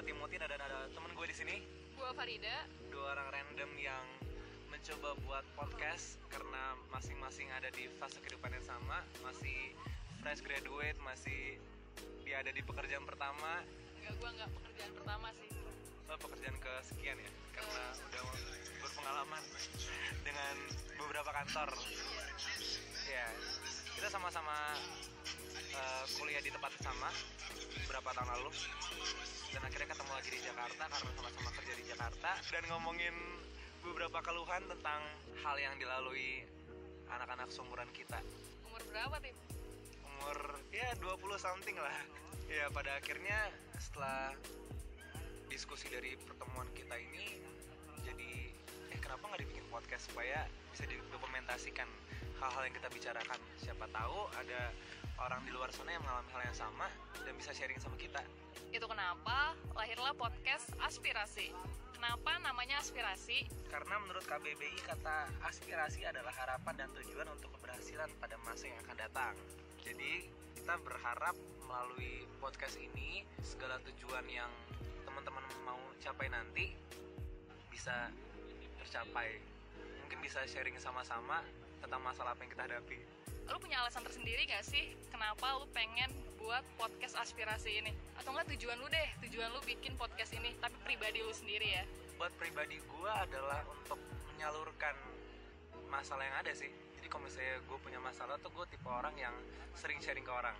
gue Timothy dan ada temen gue di sini. Gua Farida. Dua orang random yang mencoba buat podcast karena masing-masing ada di fase kehidupan yang sama, masih fresh graduate, masih dia ada di pekerjaan pertama, Enggak, gua nggak pekerjaan pertama sih. oh, pekerjaan kesekian ya, karena udah berpengalaman dengan beberapa kantor. Ya, kita sama-sama eh, kuliah di tempat yang sama beberapa tahun lalu dan akhirnya ketemu lagi di Jakarta karena sama-sama kerja di Jakarta. Dan ngomongin beberapa keluhan tentang hal yang dilalui anak-anak seumuran kita. Umur berapa, Tim? umur ya 20 something lah. Ya pada akhirnya setelah diskusi dari pertemuan kita ini jadi eh kenapa nggak dibikin podcast supaya bisa didokumentasikan hal-hal yang kita bicarakan? Siapa tahu ada orang di luar sana yang mengalami hal yang sama dan bisa sharing sama kita Itu kenapa lahirlah podcast Aspirasi. Kenapa namanya Aspirasi? karena menurut KBBI kata aspirasi adalah harapan dan tujuan untuk keberhasilan pada masa yang akan datang jadi kita berharap melalui podcast ini segala tujuan yang teman-teman mau capai nanti bisa tercapai mungkin bisa sharing sama-sama tentang masalah apa yang kita hadapi Lu punya alasan tersendiri gak sih kenapa lu pengen buat podcast aspirasi ini? Atau enggak tujuan lu deh, tujuan lu bikin podcast ini, tapi pribadi lu sendiri ya? buat pribadi gue adalah untuk menyalurkan masalah yang ada sih jadi kalau misalnya gue punya masalah tuh gue tipe orang yang sering sharing ke orang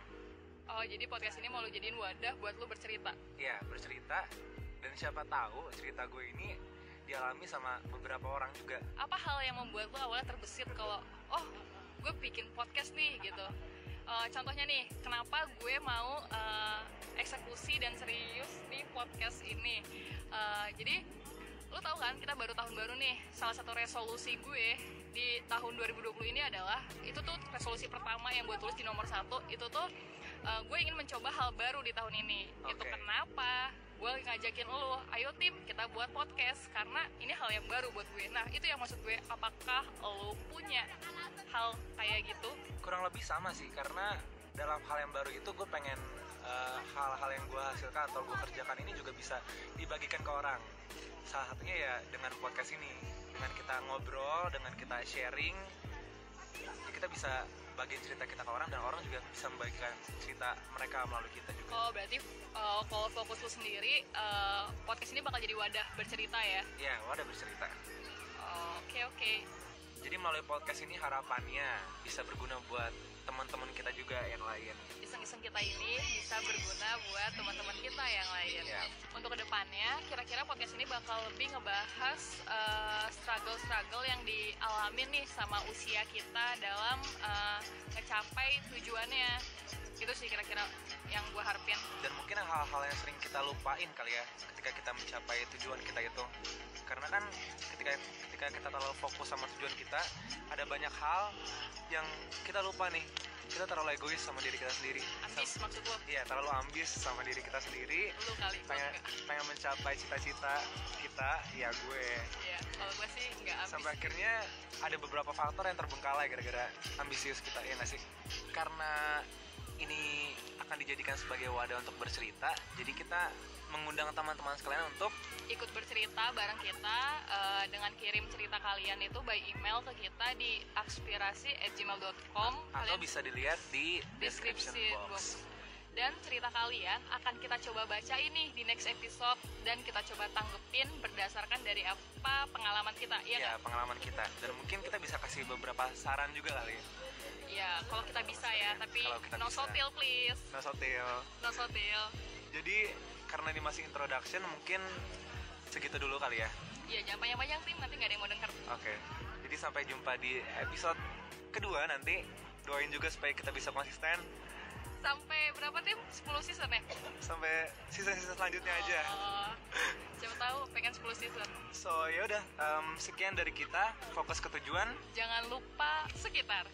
Oh, jadi podcast ini mau lu jadiin wadah buat lu bercerita. ya bercerita dan siapa tahu cerita gue ini dialami sama beberapa orang juga Apa hal yang membuat lu awalnya terbesit kalau, oh, gue bikin podcast nih gitu? Eh, contohnya nih, kenapa gue mau eh, eksekusi dan serius nih podcast ini? Eh, jadi, lu tahu kan kita baru tahun baru nih. Salah satu resolusi gue di tahun 2020 ini adalah itu tuh resolusi pertama yang gue tulis di nomor satu itu tuh eh, gue ingin mencoba hal baru di tahun ini. Itu Oke. kenapa? Gue ngajakin lo, ayo tim kita buat podcast karena ini hal yang baru buat gue. Nah itu yang maksud gue, apakah lo punya hal kayak gitu? kurang lebih sama sih karena dalam hal yang baru itu gue pengen eh, hal-hal yang gue hasilkan atau gue kerjakan ini juga bisa dibagikan ke orang salah satunya ya dengan podcast ini dengan kita ngobrol dengan kita sharing ya kita bisa bagiin cerita kita ke orang dan orang juga bisa membagikan cerita mereka melalui kita juga Oh berarti uh, kalau fokus lu sendiri uh, podcast ini bakal jadi wadah bercerita ya? ya wadah bercerita Oke oke. jadi melalui podcast ini harapannya bisa berguna buat juga yang lain Iseng-iseng kita ini bisa berguna buat teman-teman kita yang lain. Ya. Untuk ke depannya, kira-kira podcast ini bakal lebih ngebahas uh, struggle-struggle yang dialami nih sama usia kita dalam uh, ngecapai tujuannya. Itu sih kira-kira yang gue hal-hal yang sering kita lupain kali ya ketika kita mencapai tujuan kita itu. Karena kan ketika ketika kita terlalu fokus sama tujuan kita ada banyak hal yang kita lupa nih. Kita terlalu egois sama diri kita sendiri. Ambis maksud lo? iya terlalu ambis sama diri kita sendiri. Lu kali, pengen pengen mencapai cita-cita kita ya gue. Iya, kalau gue sih nggak ambis. sampai akhirnya ada beberapa faktor yang terbengkalai gara-gara ambisius kita ya nggak sih? Karena ini akan dijadikan sebagai wadah untuk bercerita. Jadi kita mengundang teman-teman sekalian untuk ikut bercerita bareng kita eh, dengan kirim cerita kalian itu by email ke kita di aspirasi@gmail.com atau kalian bisa dilihat di description deskripsi box. box dan cerita kalian akan kita coba baca ini di next episode. Dan kita coba tanggepin berdasarkan dari apa pengalaman kita iya ya nggak? pengalaman kita. Dan mungkin kita bisa kasih beberapa saran juga kali ya. Ya kalau kita bisa ya tapi Kalau kita no bisa. sotil please. Nah sotil. No sotil. Jadi karena ini masih introduction mungkin segitu dulu kali ya. Ya jangan panjang-panjang tim. Nanti nggak ada yang mau denger. Oke. Jadi sampai jumpa di episode kedua nanti. Doain juga supaya kita bisa konsisten sampai berapa tim? 10 season ya? Sampai season-season selanjutnya aja. Oh, siapa tahu pengen 10 season. So ya udah em, sekian dari kita. Fokus ke tujuan. jangan lupa sekitar